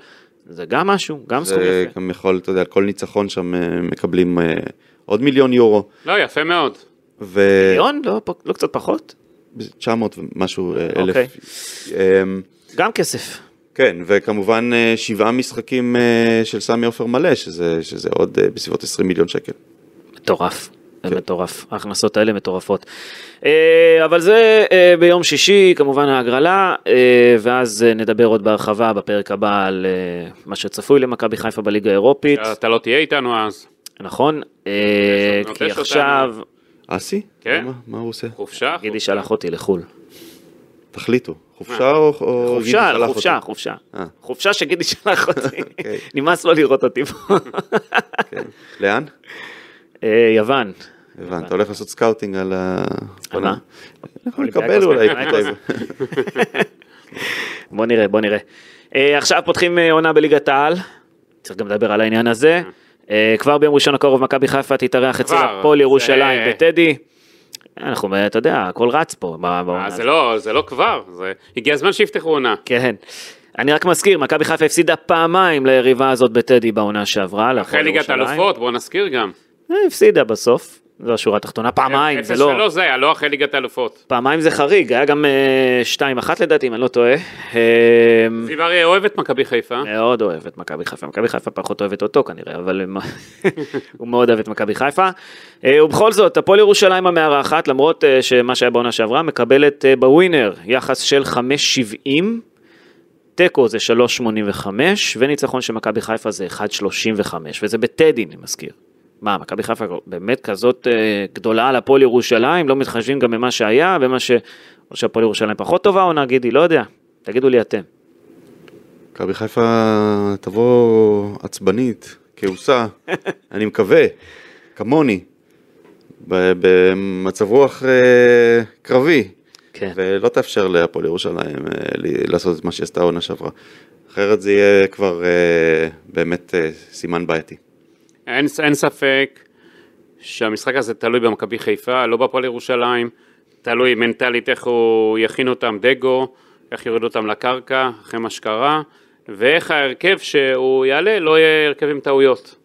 זה גם משהו, גם סכום זה יפה. גם יכול, אתה יודע, על כל ניצחון שם מקבלים עוד מיליון יורו, לא, יפה מאוד. ו... מיליון? לא, לא קצת פחות? 900 ומשהו אלף. אוקיי. אמ, גם כסף. כן, וכמובן אה, שבעה משחקים אה, של סמי עופר מלא, שזה, שזה עוד אה, בסביבות 20 מיליון שקל. מטורף. זה מטורף, ההכנסות האלה מטורפות. אבל זה ביום שישי, כמובן ההגרלה, ואז נדבר עוד בהרחבה בפרק הבא על מה שצפוי למכבי חיפה בליגה האירופית, אתה לא תהיה איתנו אז. נכון? כי. עכשיו, אסי? כן. מה, מה הוא עושה? חופשה? גידי שלח אותי לחו"ל. תחליטו, חופשה או, גידי חופשה, חופשה? חופשה. אה. חופשה שגידי שלח אותי. אוקיי. נמאס לו לראות אותי פה. כן. לאן? אה, יוון. הבנת, אתה הולך לעשות scouting על ה... על מה? יכול לקבל אולי. בוא נראה, בוא נראה. אה, עכשיו פותחים עונה בליגת העל, צריך גם לדבר על העניין הזה. אה, כבר ביום ראשון הקרוב מכבי חיפה תתארח אצל הפועל ירושלים בטדי. אנחנו, אתה יודע, הכל רץ פה אה. זה לא, זה לא כבר, זה... הגיע הזמן שיפתחו עונה. כן. אני רק מזכיר, מכבי חיפה הפסידה פעמיים ליריבה הזאת בטדי בעונה שעברה. אחרי ליגת. האלופות, בוא נזכיר גם. אה, הפסידה בסוף, זו השורה התחתונה, פעמיים, זה לא... 0-3 זה היה, לא אחרי ליגת האלופות. פעמיים זה חריג, היה גם אה, 2-1 לדעתי, אם אני לא טועה. אה, זיו אריה אוהב את מכבי חיפה. מאוד אוהב את מכבי חיפה, מכבי חיפה פחות אוהבת אותו כנראה, אבל הוא מאוד אוהב את מכבי חיפה. אה, ובכל זאת, הפועל ירושלים המארחת, למרות אה, שמה שהיה בעונה שעברה, מקבלת אה, בווינר יחס של 5.70, תיקו זה 3.85, וניצחון של מכבי חיפה זה 1.35, וזה בטדי, אני מזכיר. מה, מכבי חיפה באמת כזאת אה, גדולה על הפועל ירושלים? לא מתחשבים גם במה שהיה, במה ש... או שהפועל ירושלים פחות טובה עונה, גידי, לא יודע. תגידו לי אתם. מכבי חיפה תבוא עצבנית, כעוסה, אני מקווה, כמוני, במצב רוח אה, קרבי, כן. ולא תאפשר להפועל ירושלים אה, לעשות את מה שהיא עשתה העונה שעברה. אחרת זה יהיה כבר באמת סימן בעייתי. אין, אין ספק שהמשחק הזה תלוי במכבי חיפה, לא בהפועל ירושלים, תלוי מנטלית איך הוא יכין אותם, דגו, איך יוריד אותם לקרקע אחרי מה שקרה, ואיך ההרכב שהוא יעלה לא יהיה הרכב עם טעויות.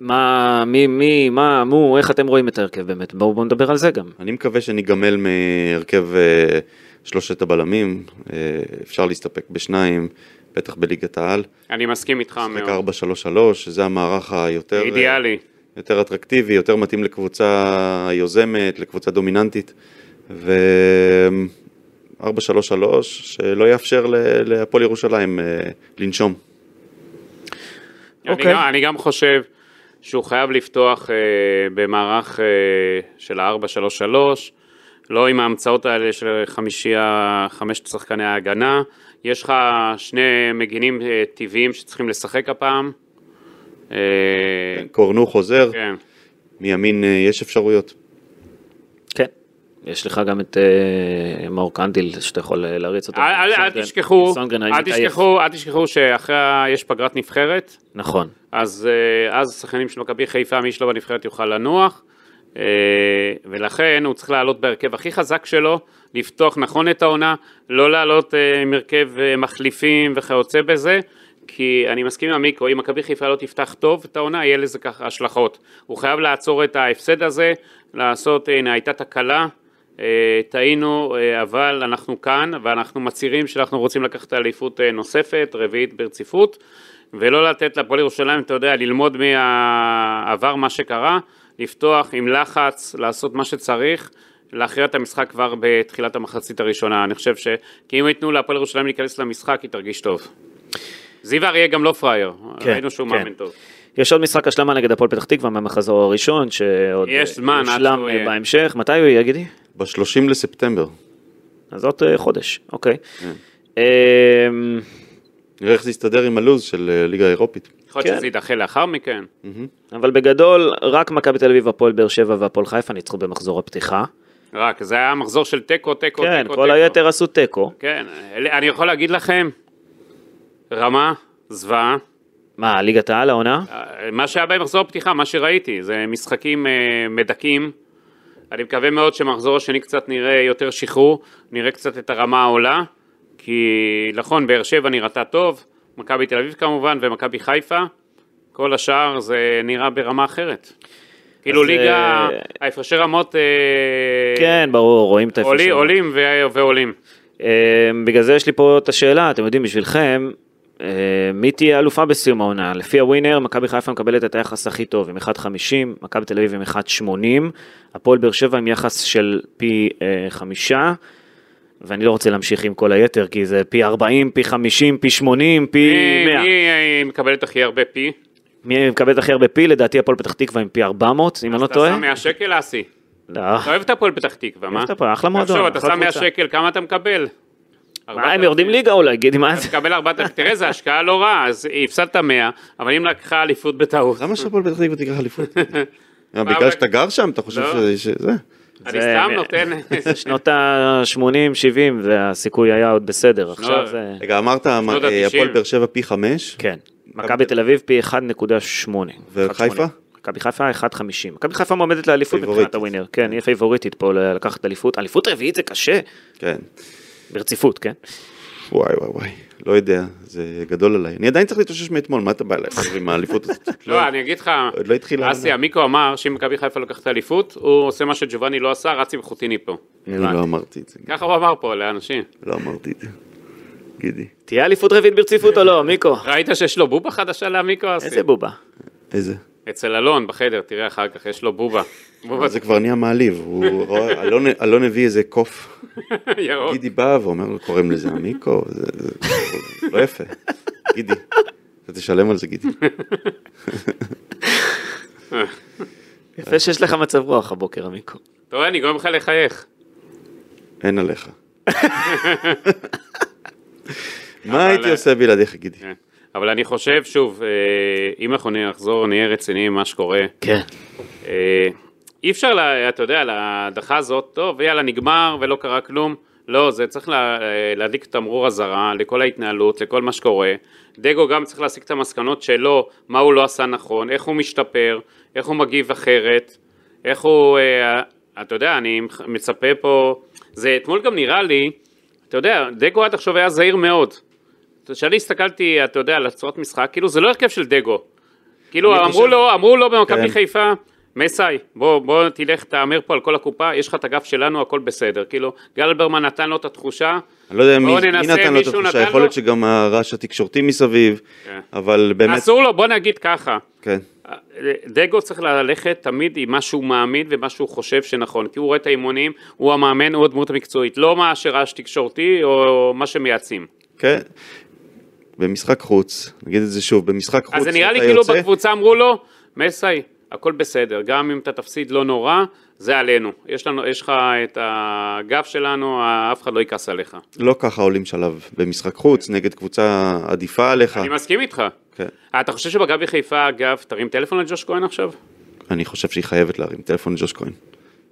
מה, מי, מי, מה, מו, איך אתם רואים את ההרכב באמת? בואו בוא נדבר על זה גם. אני מקווה שניגמל מהרכב אה, שלושת הבלמים, אה, אפשר להסתפק בשניים, בטח בליגת העל. אני מסכים איתך משחק מאוד. 4-3-3, שזה המערך היותר... אה, אידיאלי. יותר אטרקטיבי, יותר מתאים לקבוצה יוזמת, לקבוצה דומיננטית, ו... 4-3-3 שלא יאפשר להפועל ירושלים אה, לנשום. אני, אוקיי. גם, אני גם חושב שהוא חייב לפתוח אה, במערך אה, של ה-4-3-3, לא עם ההמצאות האלה של חמישייה, חמשת שחקני ההגנה. יש לך שני מגינים אה, טבעיים שצריכים לשחק הפעם. אה, קורנו חוזר, כן. מימין אה, יש אפשרויות. כן. יש לך גם את מאור קנדיל שאתה יכול להריץ אותו. אל- אל- אל סונגרן- תשכחו, אל. תשכחו, אל תשכחו שאחרי יש פגרת נבחרת, נכון. אז אה, אז שחקנים של מכבי חיפה, מי שלא בנבחרת יוכל לנוח, ולכן הוא צריך לעלות בהרכב הכי חזק שלו, לפתוח נכון את העונה, לא לעלות אה, עם הרכב אה, מחליפים וכיוצא בזה, כי אני מסכים עם עמיקו, אם מכבי חיפה לא תפתח טוב את העונה, יהיה לזה ככה השלכות. הוא חייב לעצור את ההפסד הזה, לעשות, הנה הייתה תקלה, אה, טעינו, אה, אבל אנחנו כאן, ואנחנו מצהירים שאנחנו רוצים לקחת אליפות אה, נוספת, רביעית ברציפות, ולא לתת לפועל ירושלים, אתה יודע, ללמוד מהעבר מה שקרה, לפתוח עם לחץ, לעשות מה שצריך, להכריע את המשחק כבר בתחילת המחצית הראשונה. אני חושב ש... כי אם ייתנו להפועל ירושלים להיכנס למשחק, היא תרגיש טוב. זיו אריה גם לא פראייר, כן, ראינו שהוא כן. מאמן טוב. יש עוד משחק השלמה נגד הפועל פתח תקווה מהמחזור הראשון, שעוד יושלם אה, יהיה. בהמשך. מתי הוא יהיה, גידי? ב-30 לספטמבר. אז עוד אה, חודש, אוקיי. כן. נראה איך זה יסתדר עם הלו"ז של אה, ליגה אירופית. יכול כן. להיות שזה יידחה לאחר מכן. אבל בגדול, רק מכבי תל אביב, הפועל באר שבע והפועל חיפה ניצחו במחזור הפתיחה. רק, זה היה מחזור של תיקו, תיקו, כן, תיקו, כל תיקו. היתר עשו תיקו. כן, אלה- אני יכול להגיד לכם, רמה, זוועה, מה, ליגת העל העונה? אה, מה שהיה במחזור הפתיחה, מה שראיתי, זה משחקים אה, מדכאים. אני מקווה מאוד שמחזור השני קצת נראה יותר שחרור, נראה קצת את הרמה העולה, כי נכון, באר שבע נראתה טוב, מכבי תל אביב כמובן, ומכבי חיפה, כל השאר זה נראה ברמה אחרת. כאילו ליגה, אה, ההפרשי רמות אה, כן, ברור, רואים את עולים, ההפרשים. עולים ועולים. אה, בגלל זה יש לי פה את השאלה, אתם יודעים, בשבילכם, מי תהיה אלופה בסיום העונה? לפי הווינר, מכבי חיפה מקבלת את היחס הכי טוב, עם 1.50, מכבי תל אביב עם 1.80, הפועל באר שבע עם יחס של פי חמישה, ואני לא רוצה להמשיך עם כל היתר, כי זה פי 40, פי 50, פי 80, פי מי 100. מי, אה, מקבלת הכי הרבה פי? מי מקבלת הכי הרבה פי? לדעתי הפועל פתח תקווה עם פי 400, אם אני לא אתה טועה. שם 100 שקל, אסי. לא, אתה אוהב את הפועל פתח תקווה, מה? אוהב את הפועל, אחלה מועדון, תחשוב, אתה שם 100 קבוצה. שקל, כמה אתה מקבל? מה, הם יורדים ליגה אולי, גידי, מה זה? תקבל 4,000, תראה, זו השקעה לא רעה, אז הפסדת 100, אבל אם לקחה אליפות בטעות, למה שהפועל פתח תקווה תיקח אליפות? בגלל שאתה גר שם, אתה חושב לא. שזה- שזה? אני זה- סתם נותן... שנות ה-80-70 והסיכוי היה עוד בסדר, עכשיו זה... רגע, אמרת הפועל 90. באר שבע פי חמש? כן. מכבי תל אביב פי 1.8. וחיפה? 1.8. מכבי חיפה 1.50. מכבי חיפה מועמדת לאליפות. מבחינת הווינר. כן, היא פייבוריטית פה לקחת אליפות. אליפות רביעית זה קשה. כן. ברציפות, כן? וואי וואי וואי, לא יודע, זה גדול עליי. אני עדיין צריך להתאושש מאתמול, מה אתה בא אליי עם האליפות הזאת? לא, אני אגיד לך, עוד לא התחילה אסי העונה. עמיקו אמר שאם מכבי חיפה לוקחת אליפות, הוא עושה מה שג'ובאני לא עשה, רץ עם חוטיני פה. אני לא אמרתי את זה, ככה הוא אמר פה לאנשים. לא אמרתי את זה. גידי. תהיה אליפות רביעית ברציפות או לא, מיקו? ראית שיש לו בובה חדשה לעמיקו, אסי? איזה בובה. איזה? אצל אלון בחדר, תראה אחר כך, יש לו בובה. בובה זה כבר נהיה מעליב, הוא רואה, אלון- אלון הביא איזה קוף, ירוק. גידי בא ואומר לו, קוראים לזה עמיקו, זה זה לא יפה. גידי, אתה תשלם על זה גידי. יפה שיש לך מצב רוח הבוקר, המיקו. אתה רואה, אני גורם לך לחייך. אין עליך. מה הייתי עושה בלעדיך גידי? אבל אני חושב, שוב, אה, אם אנחנו נחזור, נהיה רציניים מה שקורה. כן. אה, אי אפשר, לה, אתה יודע, להדחה הזאת, טוב, יאללה, נגמר ולא קרה כלום. לא, זה צריך לה, אה, להדליק תמרור אזהרה לכל ההתנהלות, לכל מה שקורה. דגו גם צריך להסיק את המסקנות שלו, מה הוא לא עשה נכון, איך הוא משתפר, איך הוא מגיב אחרת, איך הוא, אה, אתה יודע, אני מצפה פה, זה אתמול גם נראה לי, אתה יודע, דגו עד עכשיו היה זהיר מאוד. כשאני הסתכלתי, אתה יודע, על הצורת משחק, כאילו זה לא הרכב של דגו. כאילו אמרו לו, אמרו לו במכבי כן. חיפה, מסאי, בוא, בוא תלך, תהמר פה על כל הקופה, יש לך את הגב שלנו, הכל בסדר. כאילו, גלברמן נתן לו את התחושה, אני לא יודע מי מי נתן לו את התחושה, יכול? להיות שגם הרעש התקשורתי מסביב, כן. אבל באמת, אסור לו, בוא נגיד ככה, כן. דגו צריך ללכת תמיד עם מה שהוא מאמין ומה שהוא חושב שנכון, כי הוא רואה את האימונים, הוא המאמן, הוא הדמות המקצועית, לא מה שרעש תקשורתי או מה שמייעצים. כן. במשחק חוץ, נגיד את זה שוב, במשחק חוץ, אז זה נראה לי כאילו יוצא- בקבוצה אמרו לו, מסאי, הכל בסדר, גם אם אתה תפסיד לא נורא, זה עלינו. יש לנו, יש לך את הגב שלנו, אף אחד לא יכעס עליך. לא ככה עולים שלב במשחק חוץ, נגד קבוצה עדיפה עליך. אני מסכים איתך. כן. אתה חושב שבגבי חיפה, אגב, תרים טלפון לג'וש כהן עכשיו? אני חושב שהיא חייבת להרים טלפון לג'וש כהן.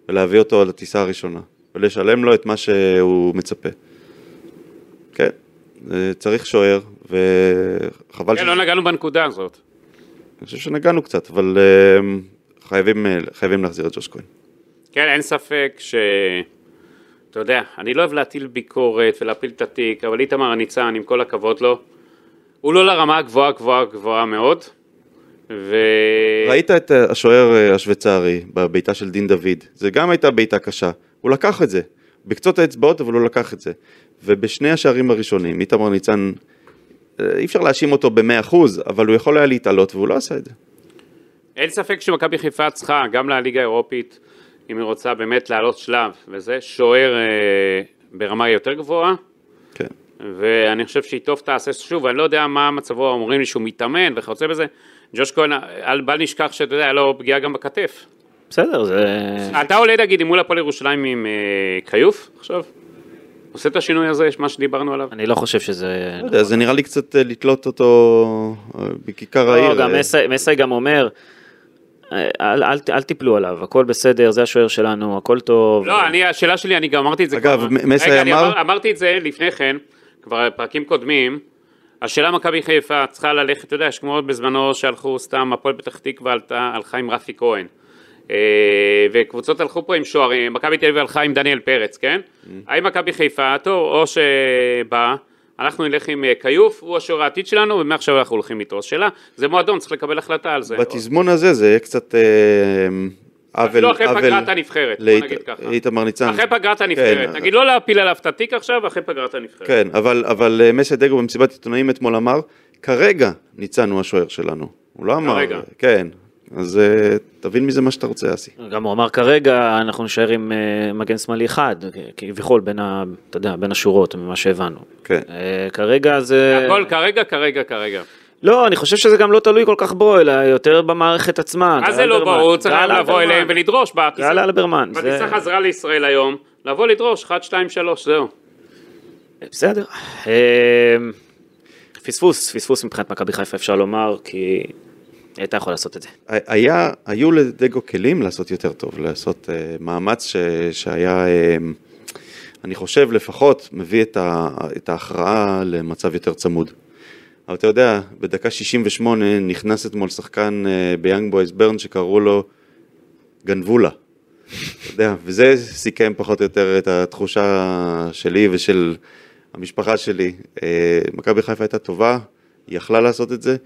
ולהביא אותו לטיסה הראשונה. ולשלם לו את מה שהוא מצפה. כן, אה, צריך שוער, וחבל כן, לא נגענו בנקודה הזאת. אני חושב שנגענו קצת, אבל אה, חייבים, אה, חייבים להחזיר את ג'וש כהן. כן, אין ספק ש... אתה יודע, אני לא אוהב להטיל ביקורת ולהפיל את התיק, אבל איתמר הניצן, עם כל הכבוד לו, הוא לא לרמה הגבוהה גבוהה גבוהה מאוד, ו... ראית את אה, השוער השוויצרי בבעיטה של דין דוד, זה גם הייתה בעיטה קשה, הוא לקח את זה, בקצות האצבעות אבל הוא לקח את זה, ובשני השערים הראשונים, איתמר ניצן, אי אפשר להאשים אותו במאה אחוז, אבל הוא יכול היה להתעלות והוא לא עשה את זה. אין ספק שמכבי חיפה צריכה, גם לליגה האירופית, אם היא רוצה באמת לעלות שלב, וזה שוער אה, ברמה יותר גבוהה, כן. ואני חושב שהיא טוב תעשה, שוב, אני לא יודע מה מצבו, אומרים לי שהוא מתאמן וכיוצא בזה, ג'וש כהן, אל בל נשכח שאתה יודע, היה לו פגיעה גם בכתף. בסדר, זה... אתה עולה נגיד מול הפועל ירושלים עם אה, כיוף עכשיו? עושה את השינוי הזה, מה שדיברנו עליו? אני לא חושב שזה... לא יודע, זה נראה לי קצת אה, לתלות אותו אה, בכיכר העיר. לא, גם אה, מסי- גם אומר, אל, אל, אל תיפלו עליו, הכל בסדר, זה השוער שלנו, הכל טוב. לא, אני, השאלה שלי, אני גם אמרתי את זה אגב, כבר. מ- מסי אמר- אמר, אמרתי את זה לפני כן, כבר בפרקים קודמים. השאלה מכבי חיפה צריכה ללכת, אתה יודע, יש כמו בזמנו שהלכו סתם, הפועל פתח תקווה עלתה, הלכה עם רפי כהן. אה, וקבוצות הלכו פה עם שוערים, מכבי תל אביב הלכה עם דניאל פרץ, כן? Mm. האם מכבי חיפה, טוב, או שבא, אנחנו נלך עם אה, כיוף, הוא השוער העתיד שלנו, ומעכשיו אנחנו הולכים איתו. השאלה, זה מועדון, צריך לקבל החלטה על זה. בתזמון הזה זה יהיה קצת אה, עוול, לא אחרי פגרת הנבחרת, בוא נגיד ככה. איתמר ניצן. אחרי פגרת הנבחרת, כן, נגיד לא להפיל עליו את התיק עכשיו, אחרי פגרת הנבחרת. כן, אבל, אה, מסי דגו במסיבת עיתונאים אתמול אמר, כרגע ניצן הוא השוער שלנו. הוא לא אמר. כן, אז אה, תבין מזה מה שאתה רוצה, אסי. גם הוא אמר כרגע אנחנו נשאר עם אה, מגן שמאלי אחד, כביכול בין, ה, אתה יודע, בין השורות ממה שהבנו. כן. אה, כרגע זה... הכל כרגע, כרגע, כרגע. לא, אני חושב שזה גם לא תלוי כל כך בו, אלא יותר במערכת עצמה. מה זה לא בוא, הוא צריך לבוא אליהם ולדרוש. גל אלברמן. זה- בטיסה חזרה לישראל היום, לבוא לדרוש, 1, 2, 3, זהו. בסדר. פספוס, פספוס מבחינת מכבי חיפה אפשר לומר, כי היא הייתה יכולה לעשות את זה. היה, היו לדגו כלים לעשות יותר טוב, לעשות אה, מאמץ ש, שהיה, אה, אני חושב לפחות, מביא את, ה, את ההכרעה למצב יותר צמוד. אבל אתה יודע, בדקה 68 נכנס אתמול שחקן אה, ביאנג בויז ברן שקראו לו גנבולה. אתה יודע, וזה סיכם פחות או יותר את התחושה שלי ושל המשפחה שלי. אה, מכבי חיפה הייתה טובה, היא יכלה לעשות את זה,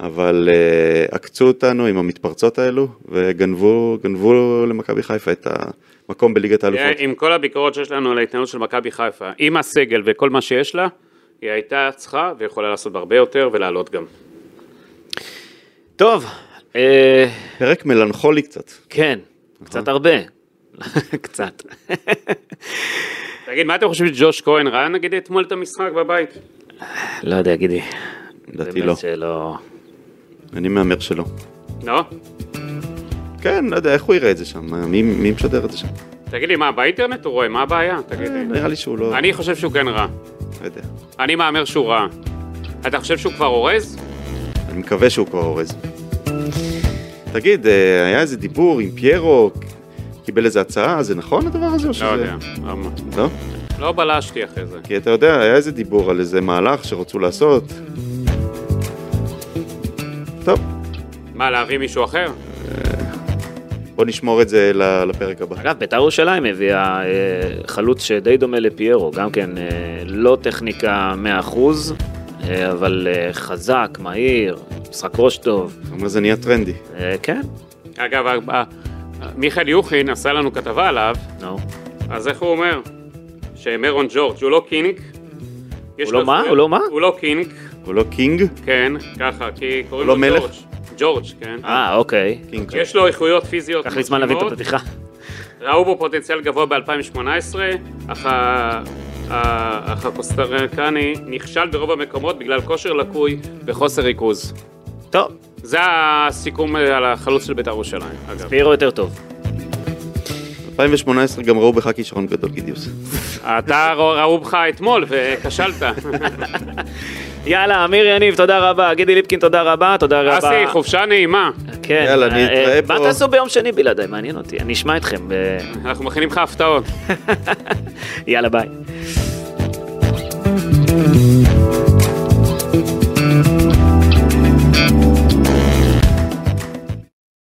אבל אה, עקצו אותנו עם המתפרצות האלו, וגנבו גנבו למכבי חיפה את המקום בליגת האלופות. עם כל הביקורות שיש לנו על ההתנהלות של מכבי חיפה, עם הסגל וכל מה שיש לה, היא הייתה צריכה ויכולה לעשות הרבה יותר ולעלות גם. טוב, אה, פרק מלנכולי קצת. כן, קצת הרבה. קצת. תגיד, מה אתם חושבים שג'וש כהן ראה נגיד אתמול את המשחק בבית? לא יודע, גידי. לדעתי באמת לא. אני מהמר שלא. לא? כן, לא יודע, איך הוא יראה את זה שם? מי, מי משדר את זה שם? תגיד לי, מה, באינטרנט הוא רואה? מה הבעיה? תגיד לי. נראה לי שהוא לא... אני חושב שהוא כן רע. לא יודע. אני מהמר שהוא רע. אתה חושב שהוא כבר אורז? אני מקווה שהוא כבר אורז. תגיד, אה, היה איזה דיבור עם פיירו, קיבל איזה הצעה, זה נכון הדבר הזה או שזה... לא יודע. לא- לא? לא בלשתי אחרי זה. כי אתה יודע, היה איזה דיבור על איזה מהלך שרצו לעשות. טוב, מה, להביא מישהו אחר? בוא נשמור את זה לפרק הבא. אגב, בית"ר ירושלים הביאה אה, חלוץ שדי דומה לפיירו, גם כן אה, לא טכניקה 100%, אה, אבל חזק, מהיר, משחק ראש טוב. זאת אומרת, זה נהיה טרנדי. כן, אגב, מיכאל יוחין עשה לנו כתבה עליו, נו. אז איך הוא אומר? שמרון ג'ורג' הוא לא King. יש הוא לא מה? הוא לא מה? הוא לא קינג, הוא לא קינג? כן, ככה, כי קוראים לו לא מלך? ג'ורג'. ג'ורג', כן. אה, אוקיי. King. יש לו איכויות פיזיות לקח לי זמן להבין את. הפתיחה. ראו בו פוטנציאל גבוה ב-2018, אך הקוסטרקני נכשל ברוב המקומות בגלל כושר לקוי וחוסר ריכוז. טוב, זה הסיכום על החלוץ של בית"ר ירושלים, אגב. פיירו יותר טוב. ב-2018 גם ראו בך כישרון גדול, גידיוס. אתה ראו בך אתמול וכשלת. יאללה, אמיר יניב, תודה רבה. גידי ליפקין, תודה רבה. תודה רבה. אסי, חופשה נעימה. כן. יאללה, אה, נתראה אה, פה. מה תעשו ביום שני בלעדיי? מעניין אותי. אני אשמע אתכם. אנחנו מכינים לך הפתעות. יאללה, ביי.